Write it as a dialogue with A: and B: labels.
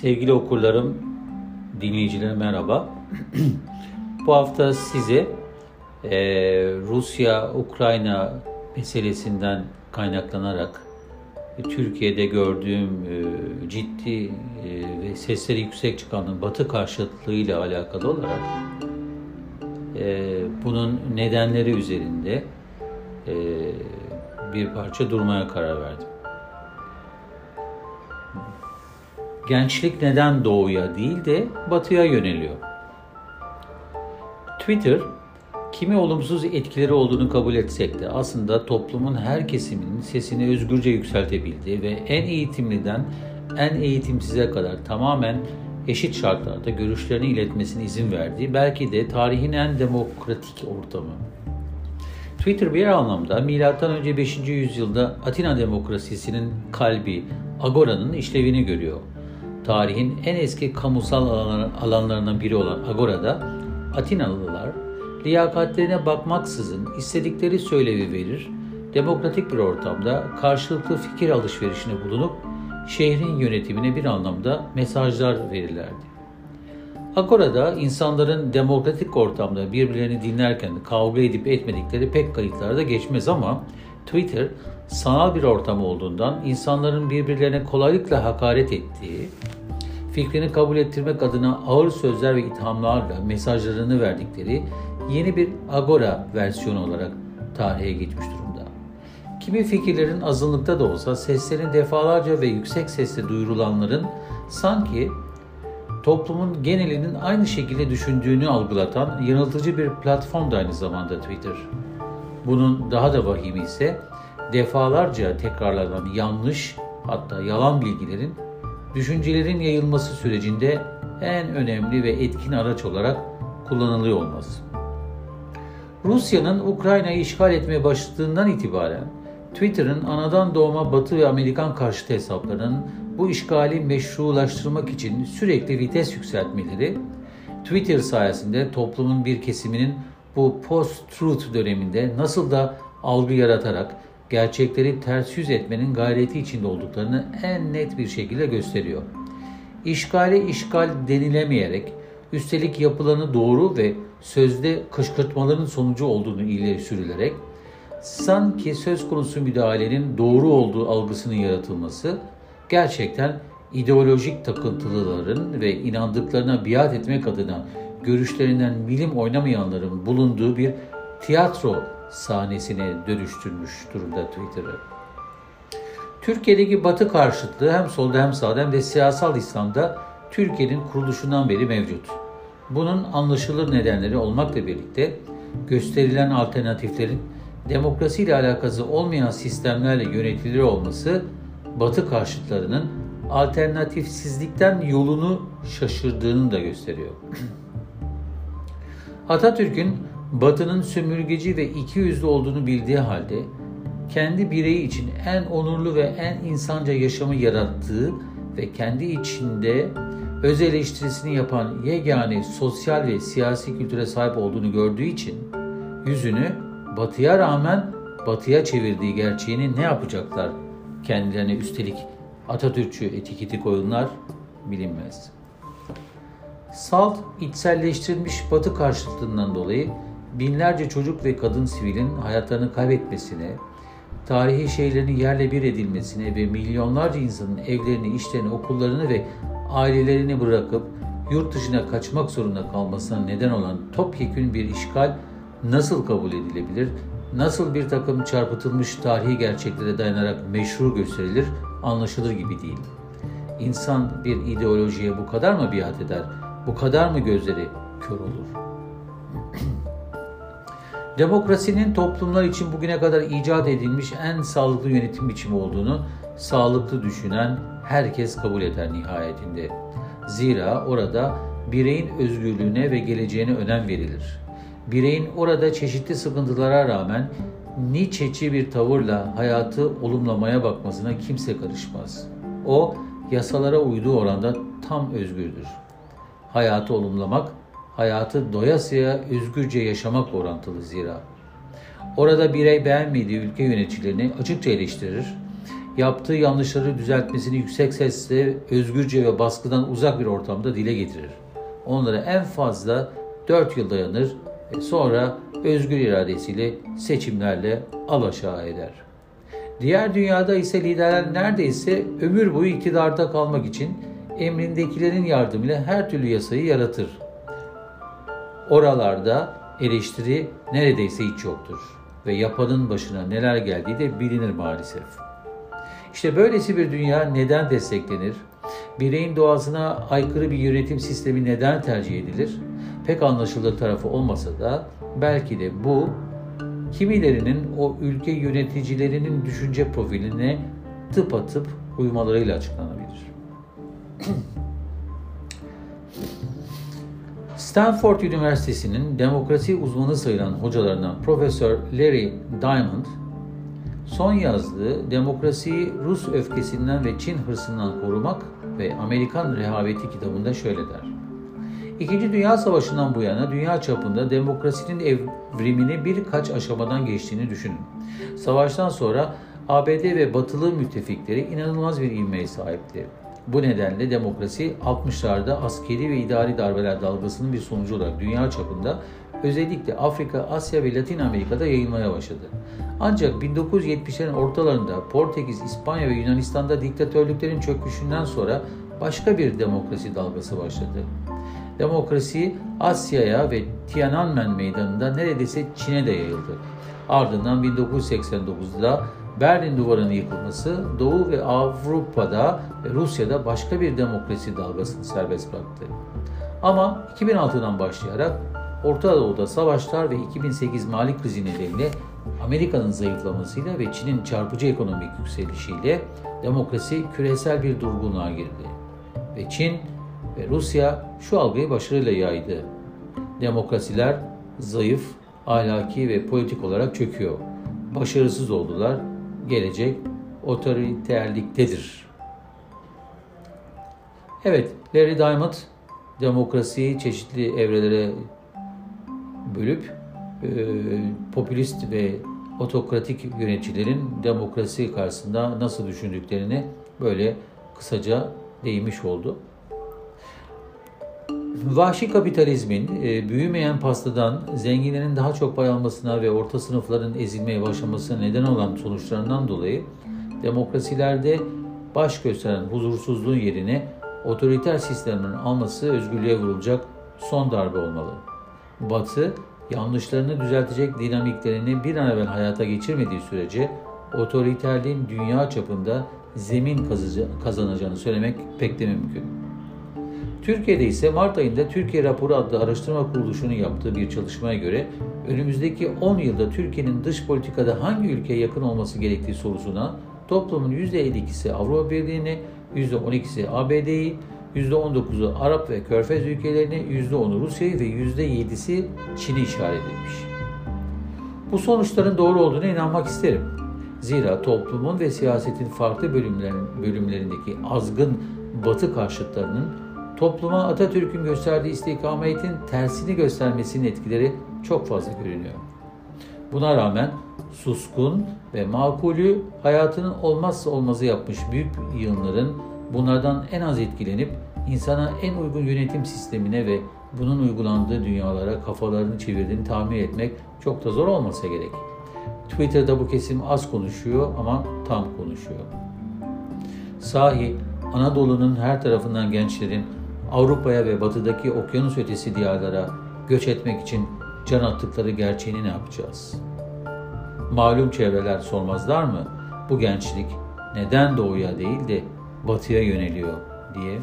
A: Sevgili okurlarım, dinleyicilerim merhaba. Bu hafta size e, Rusya-Ukrayna meselesinden kaynaklanarak e, Türkiye'de gördüğüm e, ciddi e, ve sesleri yüksek çıkan Batı karşıtlığıyla alakalı olarak e, bunun nedenleri üzerinde e, bir parça durmaya karar verdim. Gençlik neden doğuya değil de batıya yöneliyor? Twitter, kimi olumsuz etkileri olduğunu kabul etsek de aslında toplumun her kesiminin sesini özgürce yükseltebildiği ve en eğitimliden en eğitimsize kadar tamamen eşit şartlarda görüşlerini iletmesine izin verdiği belki de tarihin en demokratik ortamı. Twitter bir anlamda M.Ö. 5. yüzyılda Atina demokrasisinin kalbi, Agora'nın işlevini görüyor tarihin en eski kamusal alanlarından biri olan Agora'da Atinalılar liyakatlerine bakmaksızın istedikleri söylevi verir, demokratik bir ortamda karşılıklı fikir alışverişine bulunup şehrin yönetimine bir anlamda mesajlar verirlerdi. Agora'da insanların demokratik ortamda birbirlerini dinlerken kavga edip etmedikleri pek kayıtlarda geçmez ama Twitter sanal bir ortam olduğundan insanların birbirlerine kolaylıkla hakaret ettiği, fikrini kabul ettirmek adına ağır sözler ve ithamlarla mesajlarını verdikleri yeni bir agora versiyonu olarak tarihe geçmiş durumda. Kimi fikirlerin azınlıkta da olsa seslerin defalarca ve yüksek sesle duyurulanların sanki toplumun genelinin aynı şekilde düşündüğünü algılatan yanıltıcı bir platform da aynı zamanda Twitter. Bunun daha da vahimi ise defalarca tekrarlanan yanlış hatta yalan bilgilerin düşüncelerin yayılması sürecinde en önemli ve etkin araç olarak kullanılıyor olması. Rusya'nın Ukrayna'yı işgal etmeye başladığından itibaren Twitter'ın anadan doğma Batı ve Amerikan karşıtı hesaplarının bu işgali meşrulaştırmak için sürekli vites yükseltmeleri Twitter sayesinde toplumun bir kesiminin bu post-truth döneminde nasıl da algı yaratarak gerçekleri ters yüz etmenin gayreti içinde olduklarını en net bir şekilde gösteriyor. İşgale işgal denilemeyerek, üstelik yapılanı doğru ve sözde kışkırtmaların sonucu olduğunu ileri sürülerek, sanki söz konusu müdahalenin doğru olduğu algısının yaratılması, gerçekten ideolojik takıntılıların ve inandıklarına biat etmek adına görüşlerinden milim oynamayanların bulunduğu bir tiyatro sahnesine dönüştürmüş durumda Twitter'ı. Türkiye'deki batı karşıtlığı hem solda hem sağda hem de siyasal İslam'da Türkiye'nin kuruluşundan beri mevcut. Bunun anlaşılır nedenleri olmakla birlikte gösterilen alternatiflerin demokrasiyle alakası olmayan sistemlerle yönetilir olması batı karşıtlarının alternatifsizlikten yolunu şaşırdığını da gösteriyor. Atatürk'ün Batı'nın sömürgeci ve iki yüzlü olduğunu bildiği halde kendi bireyi için en onurlu ve en insanca yaşamı yarattığı ve kendi içinde öz eleştirisini yapan yegane sosyal ve siyasi kültüre sahip olduğunu gördüğü için yüzünü batıya rağmen batıya çevirdiği gerçeğini ne yapacaklar kendilerine üstelik Atatürkçü etiketi koyunlar bilinmez. Salt içselleştirilmiş batı karşıtlığından dolayı binlerce çocuk ve kadın sivilin hayatlarını kaybetmesine, tarihi şeylerin yerle bir edilmesine ve milyonlarca insanın evlerini, işlerini, okullarını ve ailelerini bırakıp yurt dışına kaçmak zorunda kalmasına neden olan topyekün bir işgal nasıl kabul edilebilir, nasıl bir takım çarpıtılmış tarihi gerçeklere dayanarak meşru gösterilir? Anlaşılır gibi değil. İnsan bir ideolojiye bu kadar mı biat eder, bu kadar mı gözleri kör olur?'' Demokrasinin toplumlar için bugüne kadar icat edilmiş en sağlıklı yönetim biçimi olduğunu sağlıklı düşünen herkes kabul eder nihayetinde. Zira orada bireyin özgürlüğüne ve geleceğine önem verilir. Bireyin orada çeşitli sıkıntılara rağmen Nietzsche'ci bir tavırla hayatı olumlamaya bakmasına kimse karışmaz. O, yasalara uyduğu oranda tam özgürdür. Hayatı olumlamak hayatı doyasıya özgürce yaşamakla orantılı zira. Orada birey beğenmediği ülke yöneticilerini açıkça eleştirir, yaptığı yanlışları düzeltmesini yüksek sesle, özgürce ve baskıdan uzak bir ortamda dile getirir. Onlara en fazla 4 yıl dayanır sonra özgür iradesiyle seçimlerle alaşağı eder. Diğer dünyada ise liderler neredeyse ömür boyu iktidarda kalmak için emrindekilerin yardımıyla her türlü yasayı yaratır. Oralarda eleştiri neredeyse hiç yoktur ve yapanın başına neler geldiği de bilinir maalesef. İşte böylesi bir dünya neden desteklenir? Bireyin doğasına aykırı bir yönetim sistemi neden tercih edilir? Pek anlaşılır tarafı olmasa da belki de bu kimilerinin o ülke yöneticilerinin düşünce profiline tıpatıp uymalarıyla açıklanabilir. Stanford Üniversitesi'nin demokrasi uzmanı sayılan hocalarından Profesör Larry Diamond, son yazdığı Demokrasiyi Rus öfkesinden ve Çin hırsından korumak ve Amerikan rehaveti kitabında şöyle der. İkinci Dünya Savaşı'ndan bu yana dünya çapında demokrasinin evrimini birkaç aşamadan geçtiğini düşünün. Savaştan sonra ABD ve batılı müttefikleri inanılmaz bir ivmeye sahipti. Bu nedenle demokrasi 60'larda askeri ve idari darbeler dalgasının bir sonucu olarak dünya çapında özellikle Afrika, Asya ve Latin Amerika'da yayılmaya başladı. Ancak 1970'lerin ortalarında Portekiz, İspanya ve Yunanistan'da diktatörlüklerin çöküşünden sonra başka bir demokrasi dalgası başladı. Demokrasi Asya'ya ve Tiananmen meydanında neredeyse Çin'e de yayıldı. Ardından 1989'da Berlin Duvarı'nın yıkılması Doğu ve Avrupa'da ve Rusya'da başka bir demokrasi dalgasını serbest bıraktı. Ama 2006'dan başlayarak Orta Doğu'da savaşlar ve 2008 mali krizi nedeniyle Amerika'nın zayıflamasıyla ve Çin'in çarpıcı ekonomik yükselişiyle demokrasi küresel bir durgunluğa girdi. Ve Çin ve Rusya şu algıyı başarıyla yaydı. Demokrasiler zayıf, ahlaki ve politik olarak çöküyor. Başarısız oldular gelecek otoriterliktedir. Evet, Larry Diamond demokrasiyi çeşitli evrelere bölüp e, popülist ve otokratik yöneticilerin demokrasi karşısında nasıl düşündüklerini böyle kısaca değinmiş oldu. Vahşi kapitalizmin e, büyümeyen pastadan zenginlerin daha çok pay almasına ve orta sınıfların ezilmeye başlamasına neden olan sonuçlarından dolayı demokrasilerde baş gösteren huzursuzluğun yerine otoriter sistemlerin alması özgürlüğe vurulacak son darbe olmalı. Batı, yanlışlarını düzeltecek dinamiklerini bir an evvel hayata geçirmediği sürece otoriterliğin dünya çapında zemin kazanacağını söylemek pek de mümkün. Türkiye'de ise Mart ayında Türkiye Raporu adlı araştırma kuruluşunun yaptığı bir çalışmaya göre önümüzdeki 10 yılda Türkiye'nin dış politikada hangi ülkeye yakın olması gerektiği sorusuna toplumun %52'si Avrupa Birliği'ni, %12'si ABD'yi, %19'u Arap ve Körfez ülkelerini, %10'u Rusya'yı ve %7'si Çin'i işaret etmiş. Bu sonuçların doğru olduğuna inanmak isterim. Zira toplumun ve siyasetin farklı bölümlerindeki azgın batı karşıtlarının topluma Atatürk'ün gösterdiği istikametin tersini göstermesinin etkileri çok fazla görünüyor. Buna rağmen suskun ve makulü hayatının olmazsa olmazı yapmış büyük yığınların bunlardan en az etkilenip insana en uygun yönetim sistemine ve bunun uygulandığı dünyalara kafalarını çevirdiğini tahmin etmek çok da zor olmasa gerek. Twitter'da bu kesim az konuşuyor ama tam konuşuyor. Sahi Anadolu'nun her tarafından gençlerin Avrupa'ya ve batıdaki okyanus ötesi diyarlara göç etmek için can attıkları gerçeğini ne yapacağız? Malum çevreler sormazlar mı? Bu gençlik neden doğuya değil de batıya yöneliyor diye